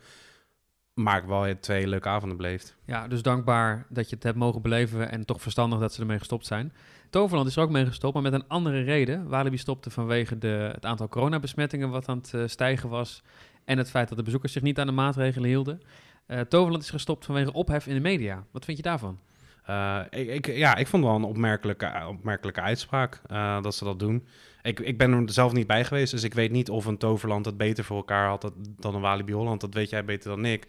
Maar ik wel twee leuke avonden bleef. Ja, dus dankbaar dat je het hebt mogen beleven en toch verstandig dat ze ermee gestopt zijn. Toverland is er ook mee gestopt, maar met een andere reden. Walibi stopte vanwege de, het aantal coronabesmettingen wat aan het uh, stijgen was. En het feit dat de bezoekers zich niet aan de maatregelen hielden. Uh, Toverland is gestopt vanwege ophef in de media. Wat vind je daarvan? Uh, ik, ik, ja, ik vond wel een opmerkelijke, opmerkelijke uitspraak uh, dat ze dat doen. Ik, ik ben er zelf niet bij geweest, dus ik weet niet of een Toverland het beter voor elkaar had dan een Walibi Holland. Dat weet jij beter dan ik.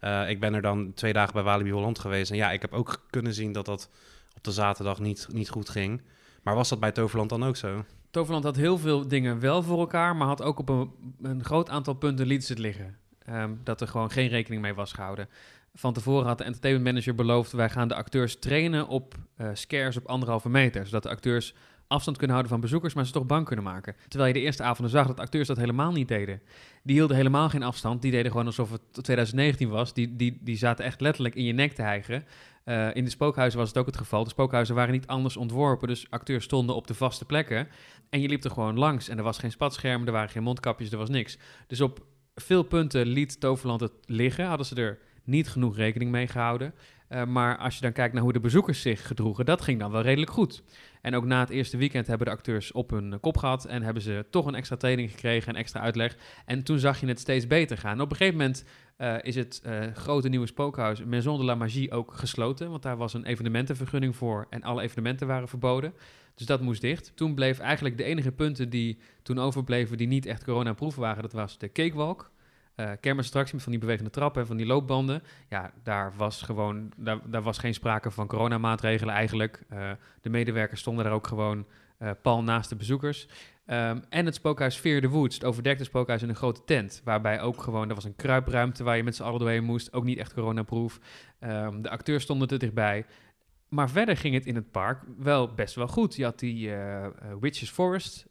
Uh, ik ben er dan twee dagen bij Walibi Holland geweest. En ja, ik heb ook kunnen zien dat dat op de zaterdag niet, niet goed ging. Maar was dat bij Toverland dan ook zo? Toverland had heel veel dingen wel voor elkaar, maar had ook op een, een groot aantal punten liet ze het liggen. Um, dat er gewoon geen rekening mee was gehouden. Van tevoren had de entertainment manager beloofd: wij gaan de acteurs trainen op uh, scares op anderhalve meter. Zodat de acteurs afstand kunnen houden van bezoekers, maar ze toch bang kunnen maken. Terwijl je de eerste avonden zag dat acteurs dat helemaal niet deden. Die hielden helemaal geen afstand. Die deden gewoon alsof het 2019 was. Die, die, die zaten echt letterlijk in je nek te hijgen. Uh, in de spookhuizen was het ook het geval. De spookhuizen waren niet anders ontworpen. Dus acteurs stonden op de vaste plekken. En je liep er gewoon langs. En er was geen spatscherm, er waren geen mondkapjes, er was niks. Dus op veel punten liet Toverland het liggen. Hadden ze er niet genoeg rekening mee gehouden. Uh, maar als je dan kijkt naar hoe de bezoekers zich gedroegen, dat ging dan wel redelijk goed. En ook na het eerste weekend hebben de acteurs op hun kop gehad en hebben ze toch een extra training gekregen en extra uitleg. En toen zag je het steeds beter gaan. op een gegeven moment uh, is het uh, grote nieuwe spookhuis Maison de la Magie ook gesloten, want daar was een evenementenvergunning voor en alle evenementen waren verboden. Dus dat moest dicht. Toen bleef eigenlijk de enige punten die toen overbleven die niet echt coronaproof waren, dat was de cakewalk. Uh, met van die bewegende trappen en van die loopbanden. Ja, daar was gewoon daar, daar was geen sprake van coronamaatregelen eigenlijk. Uh, de medewerkers stonden daar ook gewoon uh, pal naast de bezoekers. Um, en het spookhuis Fear the Woods, het overdekte spookhuis in een grote tent. Waarbij ook gewoon, er was een kruipruimte waar je met z'n allen doorheen moest. Ook niet echt coronaproof. Um, de acteurs stonden er dichtbij. Maar verder ging het in het park wel best wel goed. Je had die Witches Forest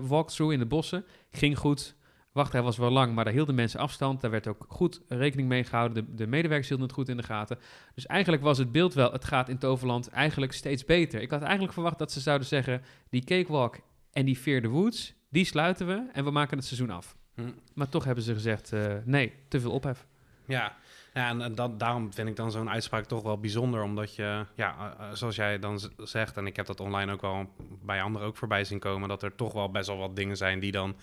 walkthrough in de bossen. Ging goed. Wachtrij was wel lang, maar daar hielden mensen afstand. Daar werd ook goed rekening mee gehouden. De, de medewerkers hielden het goed in de gaten. Dus eigenlijk was het beeld wel, het gaat in Toverland eigenlijk steeds beter. Ik had eigenlijk verwacht dat ze zouden zeggen, die Cakewalk en die Fear the Woods, die sluiten we en we maken het seizoen af. Hm. Maar toch hebben ze gezegd, uh, nee, te veel ophef. Ja, ja, en dat, daarom vind ik dan zo'n uitspraak toch wel bijzonder. Omdat je, ja, uh, zoals jij dan zegt, en ik heb dat online ook wel bij anderen ook voorbij zien komen, dat er toch wel best wel wat dingen zijn die dan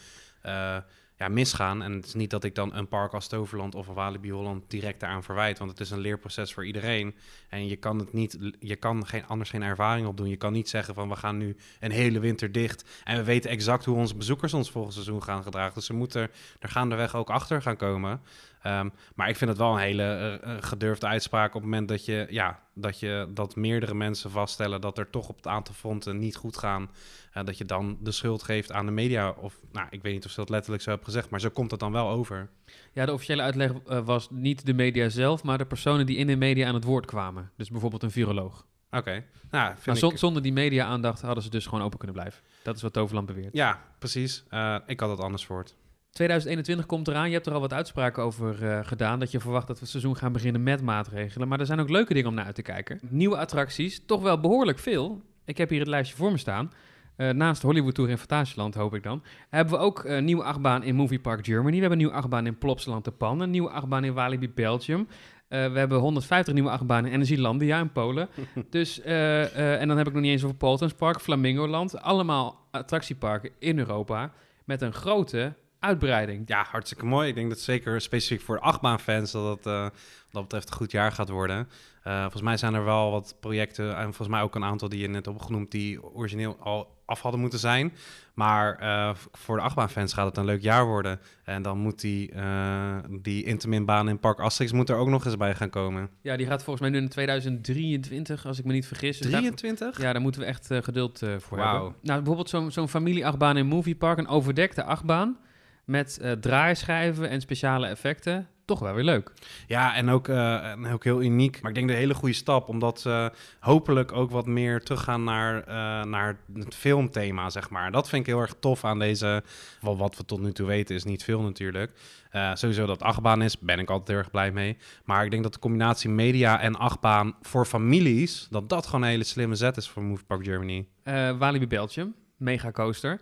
uh, ja, misgaan. En het is niet dat ik dan een park als Toverland of een Walibi Holland direct daaraan verwijt. Want het is een leerproces voor iedereen. En je kan het niet, je kan geen, anders geen ervaring opdoen. Je kan niet zeggen van we gaan nu een hele winter dicht. En we weten exact hoe onze bezoekers ons volgend seizoen gaan gedragen. Dus ze moeten er gaandeweg ook achter gaan komen. Ehm, maar ik vind het wel een hele eh, gedurfde uitspraak op het moment dat je, ja, dat je dat meerdere mensen vaststellen dat er toch op het aantal fronten niet goed gaan. eh, dat je dan de schuld geeft aan de media. Of nou, ik weet niet of ze dat letterlijk zo hebben gezegd, maar zo komt het dan wel over. Ja, de officiële uitleg was niet de media zelf, maar de personen die in de media aan het woord kwamen. Dus bijvoorbeeld een viroloog. Oké. Nou, Maar vind zon- ik... zonder die media-aandacht hadden ze dus gewoon open kunnen blijven. Dat is wat Toverland beweert. Ja, precies. Ik had het anders voor. 2021 komt eraan. Je hebt er al wat uitspraken over eh, gedaan. Dat je verwacht dat we het seizoen gaan beginnen met maatregelen. Maar er zijn ook leuke dingen om naar uit te kijken. Nieuwe attracties, toch wel behoorlijk veel. Ik heb hier het lijstje voor me staan. Eh, naast Hollywood Tour in Fantasieland, hoop ik dan. Hebben we ook een nieuwe achtbaan in Movie Park Germany. We hebben een nieuwe achtbaan in Plopsaland Japan. Een nieuwe achtbaan in Walibi Belgium. Eh, we hebben 150 nieuwe achtbanen in Energielandia in Polen. dus, eh, eh, en dan heb ik nog niet eens over Poltons Park, Flamingoland. Allemaal attractieparken in Europa. Met een grote uitbreiding. Ja, hartstikke mooi. Ik denk dat zeker specifiek voor de achtbaanfans dat het eh, wat dat betreft een goed jaar gaat worden. Eh, volgens mij zijn er wel wat projecten en volgens mij ook een aantal die je net opgenoemd die origineel al af hadden moeten zijn. Maar eh, voor de achtbaanfans gaat het een leuk jaar worden. En dan moet die, eh die interminbaan in Park Asterix moet er ook nog eens bij gaan komen. Ja, die gaat volgens mij nu in 2023, als ik me niet vergis. Dus daar- 23? ja, daar moeten we echt eh, geduld eh, voor hebben. Nou, bijvoorbeeld zo'n zo'n familieachtbaan in Movie Park, een overdekte achtbaan met eh, draaischijven en speciale effecten. Toch wel weer leuk. Ja, en ook, eh, en ook heel uniek. Maar ik denk de hele goede stap, omdat ze hopelijk ook wat meer teruggaan naar, eh, naar het filmthema, zeg maar. Dat vind ik heel erg tof aan deze. Wel, wat we tot nu toe weten is niet veel natuurlijk. Eh, sowieso dat achtbaan is, ben ik altijd heel erg blij mee. Maar ik denk dat de combinatie media en achtbaan voor families, dat dat gewoon een hele slimme zet is voor Move Park Germany. Eh Walibi Belgium, mega coaster.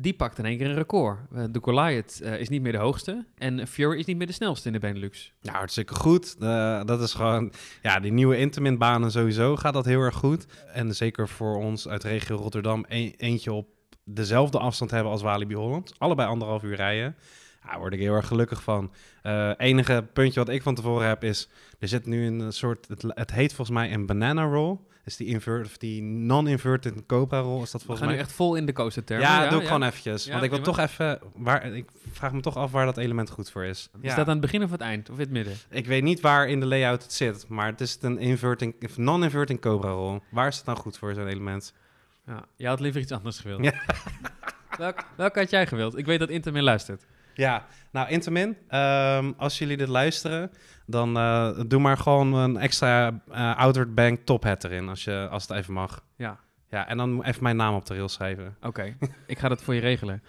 Die pakt in één keer een record. Eh, de Goliath eh, is niet meer de hoogste. En Fury is niet meer de snelste in de Benelux. Ja, hartstikke goed. Eh, dat is gewoon, ja, die nieuwe Intamin-banen sowieso gaat dat heel erg goed. En zeker voor ons uit regio Rotterdam, een- eentje op dezelfde afstand hebben als Walibi Holland. Allebei anderhalf uur rijden. Ja, daar word ik heel erg gelukkig van. Eh enige puntje wat ik van tevoren heb is, er zit nu een soort, het, het heet volgens mij een banana roll. Is die, invert, of die non-inverted cobra roll, is dat We volgens gaan mij? nu echt vol in de coaster termen. ja, doe ik gewoon eventjes. Ja, want ik wil toch even, waar, ik vraag me toch af waar dat element goed voor is. Is dat aan het begin of het eind? Of in het midden? Ik weet niet waar in de layout het zit, maar het is een inverting, of non-inverting cobra roll. Waar is het nou goed voor, zo'n element? Ja, je had liever iets anders gewild. Ja. Welk, welke had jij gewild? Ik weet dat Intermin luistert. Ja, nou Intamin, ehm, als jullie dit luisteren, dan eh, doe maar gewoon een extra eh Outward Bank top hat erin, als, je, als het even mag. Ja, Ja, en dan even mijn naam op de rail schrijven. oké. ik ga dat voor je regelen.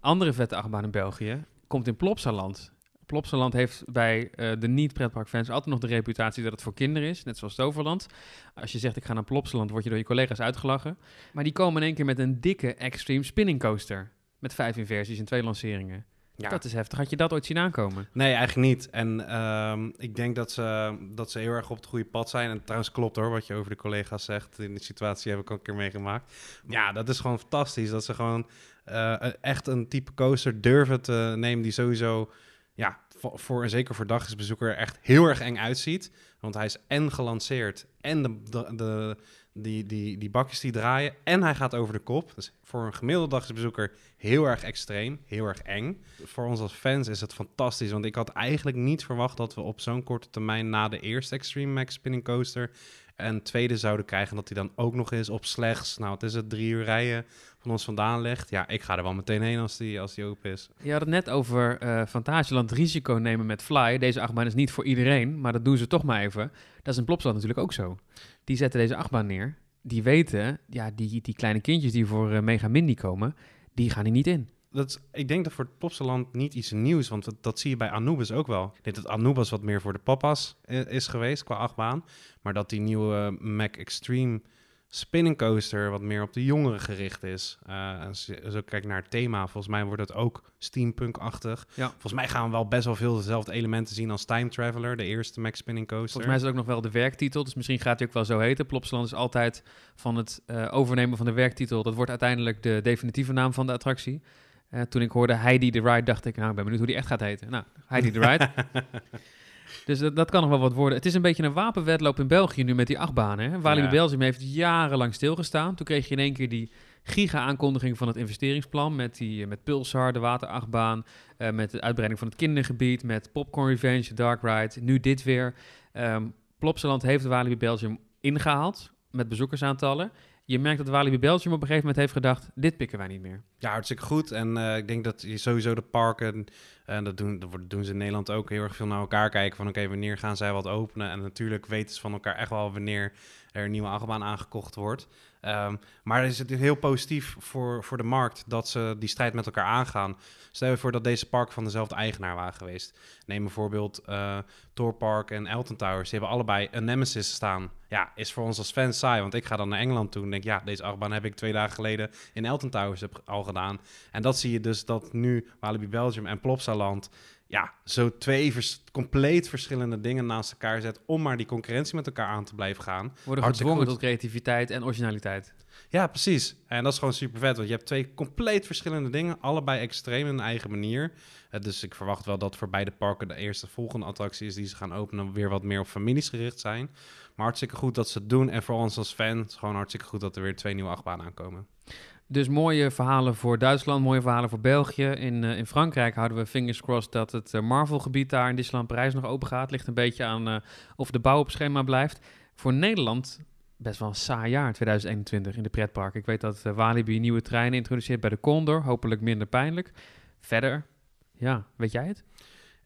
Andere vette achtbaan in België komt in Plopsaland. Plopsaland heeft bij eh, de niet-pretparkfans altijd nog de reputatie dat het voor kinderen is, net zoals Toverland. Als je zegt ik ga naar Plopsaland, word je door je collega's uitgelachen. Maar die komen in één keer met een dikke Extreme Spinning Coaster. Met vijf inversies en twee lanceringen. Ja. Dat is heftig. Had je dat ooit zien aankomen? Nee, eigenlijk niet. En ehm, ik denk dat ze, dat ze heel erg op het goede pad zijn. En trouwens klopt hoor, wat je over de collega's zegt. In die situatie heb ik al een keer meegemaakt. Ja, dat is gewoon fantastisch. Dat ze gewoon eh, echt een type coaster durven te nemen die sowieso... Ja, voor, voor een zeker voor dagsbezoeker echt heel erg eng uitziet. Want hij is en gelanceerd en de, de, de- die, die, die bakjes die draaien en hij gaat over de kop. Dus voor een gemiddelde dagsbezoeker heel erg extreem, heel erg eng. Voor ons als fans is het fantastisch, want ik had eigenlijk niet verwacht dat we op zo'n korte termijn na de eerste Extreme Max Spinning Coaster een tweede zouden krijgen. Dat die dan ook nog eens op slechts, nou het is het drie uur rijden van ons vandaan ligt. Ja, ik ga er wel meteen heen als die, als die open is. Je had het net over eh Fantasieland risico nemen met Fly. Deze achtbaan is niet voor iedereen, maar dat doen ze toch maar even. Dat is in Plopsaland natuurlijk ook zo. Die zetten deze achtbaan neer. Die weten, ja, die, die kleine kindjes die voor eh, Mega Mindy komen, die gaan hier niet in. Dat is, ik denk dat voor het Plopsaland niet iets nieuws, want dat, dat zie je bij Anubis ook wel. Ik denk dat Anubis wat meer voor de papa's i- is geweest qua achtbaan. Maar dat die nieuwe Mac Extreme spinning coaster wat meer op de jongeren gericht is. Eh, als je zo kijkt naar het thema, volgens mij wordt het ook steampunk-achtig. Ja. Volgens mij gaan we wel best wel veel dezelfde elementen zien als Time Traveler, de eerste Mac Spinning Coaster. Volgens mij is het ook nog wel de werktitel, dus misschien gaat hij ook wel zo heten. Plopsaland is altijd van het eh, overnemen van de werktitel. Dat wordt uiteindelijk de definitieve naam van de attractie. Eh, toen ik hoorde Heidi the Ride, dacht ik, nou, ik ben benieuwd hoe die echt gaat heten. Nou, Heidi the Ride. dus dat, dat kan nog wel wat worden. Het is een beetje een wapenwedloop in België nu met die achtbanen. Hè? Walibi Ja. Belgium heeft jarenlang stilgestaan. Toen kreeg je in één keer die giga-aankondiging van het investeringsplan met, die, met Pulsar, de waterachtbaan, uh, met de uitbreiding van het kindergebied, met Popcorn Revenge, Dark Ride, nu dit weer. Um, Plopsaland heeft Walibi Belgium ingehaald met bezoekersaantallen je merkt dat Walibi Belgium op een gegeven moment heeft gedacht, dit pikken wij niet meer. Ja, hartstikke goed. En uh, ik denk dat je sowieso de parken, en dat, doen, dat doen ze in Nederland ook heel erg veel naar elkaar kijken. Van oké, wanneer gaan zij wat openen? En natuurlijk weten ze van elkaar echt wel wanneer er een nieuwe achtbaan aangekocht wordt. Um, maar is het heel positief voor, voor de markt dat ze die strijd met elkaar aangaan. Stel je voor dat deze park van dezelfde eigenaar waren geweest. Neem bijvoorbeeld uh, Park en Elton Towers. Die hebben allebei een Nemesis staan. Ja, is voor ons als fans saai, want ik ga dan naar Engeland toe en denk... ja, deze achtbaan heb ik twee dagen geleden in Elton Towers al gedaan. En dat zie je dus dat nu Walibi Belgium en Ja, zo twee compleet verschillende dingen naast elkaar zet om maar die concurrentie met elkaar aan te blijven gaan. Worden gedwongen tot creativiteit en originaliteit. Ja, precies. En dat is gewoon super vet, want je hebt twee compleet verschillende dingen, allebei extreem in hun eigen manier. Uh, dus ik verwacht wel dat voor beide parken de eerste volgende attractie is die ze gaan openen weer wat meer op families gericht zijn. Maar hartstikke goed dat ze het doen en voor ons als fans gewoon hartstikke goed dat er weer twee nieuwe achtbanen aankomen. Dus mooie verhalen voor Duitsland, mooie verhalen voor België. In, uh, in Frankrijk houden we fingers crossed dat het uh, Marvel-gebied daar in Disneyland Parijs nog open gaat. Ligt een beetje aan uh, of de bouw op schema blijft. Voor Nederland best wel een saai jaar 2021 in de pretpark. Ik weet dat Walibi nieuwe treinen introduceert bij de Condor. Hopelijk minder pijnlijk. Verder, ja, weet jij het?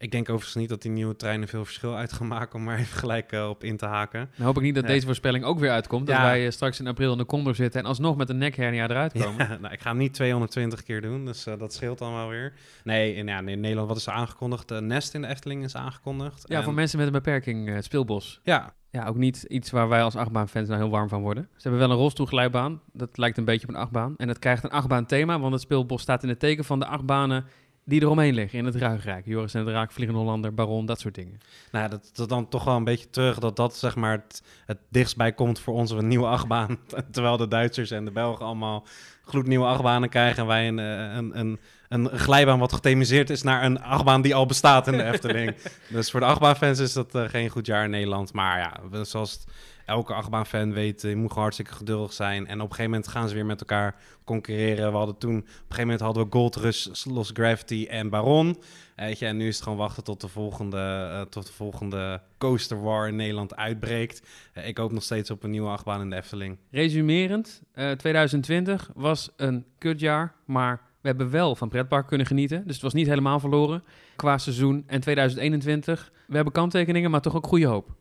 Ik denk overigens niet dat die nieuwe treinen veel verschil uit gaan maken, om maar even gelijk uh, op in te haken. Dan hoop ik niet dat deze voorspelling ook weer uitkomt. Dat wij uh, straks in april in de Condor zitten en alsnog met een nekhernia eruit komen. Ja, nou, ik ga hem niet 220 keer doen, dus uh, dat scheelt dan wel weer. Nee, in, ja, in Nederland, wat is er aangekondigd? De Nest in de Efteling is aangekondigd. Ja, en... voor mensen met een beperking, speelbos. Ja. Ja, ook niet iets waar wij als achtbaanfans nou heel warm van worden. Ze hebben wel een rolstoelglijbaan, dat lijkt een beetje op een achtbaan. En dat krijgt een achtbaan-thema, want het speelbos staat in het teken van de achtbanen die eromheen liggen in het Ruigrijk. Joris en de Raak, Vliegende Hollander, Baron, dat soort dingen. Nou, dat, dat dan toch wel een beetje terug dat dat zeg maar het, het dichtstbij komt voor onze nieuwe achtbaan. Terwijl de Duitsers en de Belgen allemaal gloednieuwe achtbanen krijgen en wij een, eh, een, een, een glijbaan wat gethemiseerd is naar een achtbaan die al bestaat in de Efteling. dus voor de achtbaanfans is dat uh, geen goed jaar in Nederland. Maar ja, zoals het elke achtbaanfan weet, je moet gewoon hartstikke geduldig zijn. En op een gegeven moment gaan ze weer met elkaar concurreren. We hadden toen, op een gegeven moment hadden we Gold Rush, Lost Gravity en Baron. Weet je, en nu is het gewoon wachten tot de volgende, uh, tot de volgende Coaster War in Nederland uitbreekt. Uh, ik hoop nog steeds op een nieuwe achtbaan in de Efteling. Resumerend, uh, eh, 2020 was een kutjaar, maar we hebben wel van pretpark kunnen genieten. Dus het was niet helemaal verloren qua seizoen. En 2021, we hebben kanttekeningen, maar toch ook goede hoop.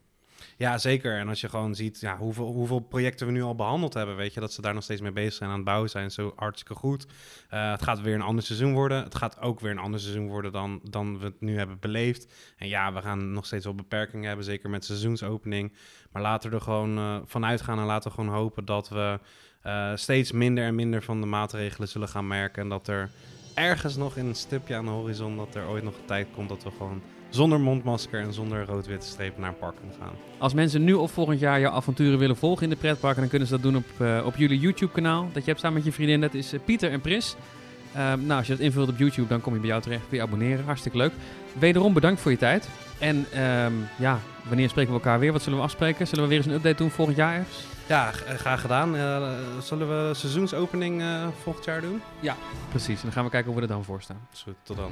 Ja, zeker. En als je gewoon ziet ja, hoeveel, hoeveel projecten we nu al behandeld hebben, weet je, dat ze daar nog steeds mee bezig zijn aan het bouwen zijn, zo hartstikke goed. Uh, het gaat weer een ander seizoen worden. Het gaat ook weer een ander seizoen worden dan, dan we het nu hebben beleefd. En ja, we gaan nog steeds wel beperkingen hebben, zeker met seizoensopening. Maar laten we er gewoon uh, vanuit gaan en laten we gewoon hopen dat we uh, steeds minder en minder van de maatregelen zullen gaan merken. En dat er ergens nog in een stipje aan de horizon, dat er ooit nog een tijd komt dat we gewoon zonder mondmasker en zonder rood-witte strepen naar een park kunnen gaan. Als mensen nu of volgend jaar jouw avonturen willen volgen in de pretparken, dan kunnen ze dat doen op, uh, op jullie YouTube-kanaal. Dat je hebt samen met je vriendin, dat is uh, Pieter en Pris. Um, nou, als je dat invult op YouTube, dan kom je bij jou terecht. Kun je abonneren, hartstikke leuk. Wederom bedankt voor je tijd. En um, ja, wanneer spreken we elkaar weer? Wat zullen we afspreken? Zullen we weer eens een update doen volgend jaar ergens? Ja, graag gedaan. Zullen we seizoensopening volgend jaar doen? Ja, precies. En dan gaan we kijken hoe we er dan voor staan. Goed, tot dan.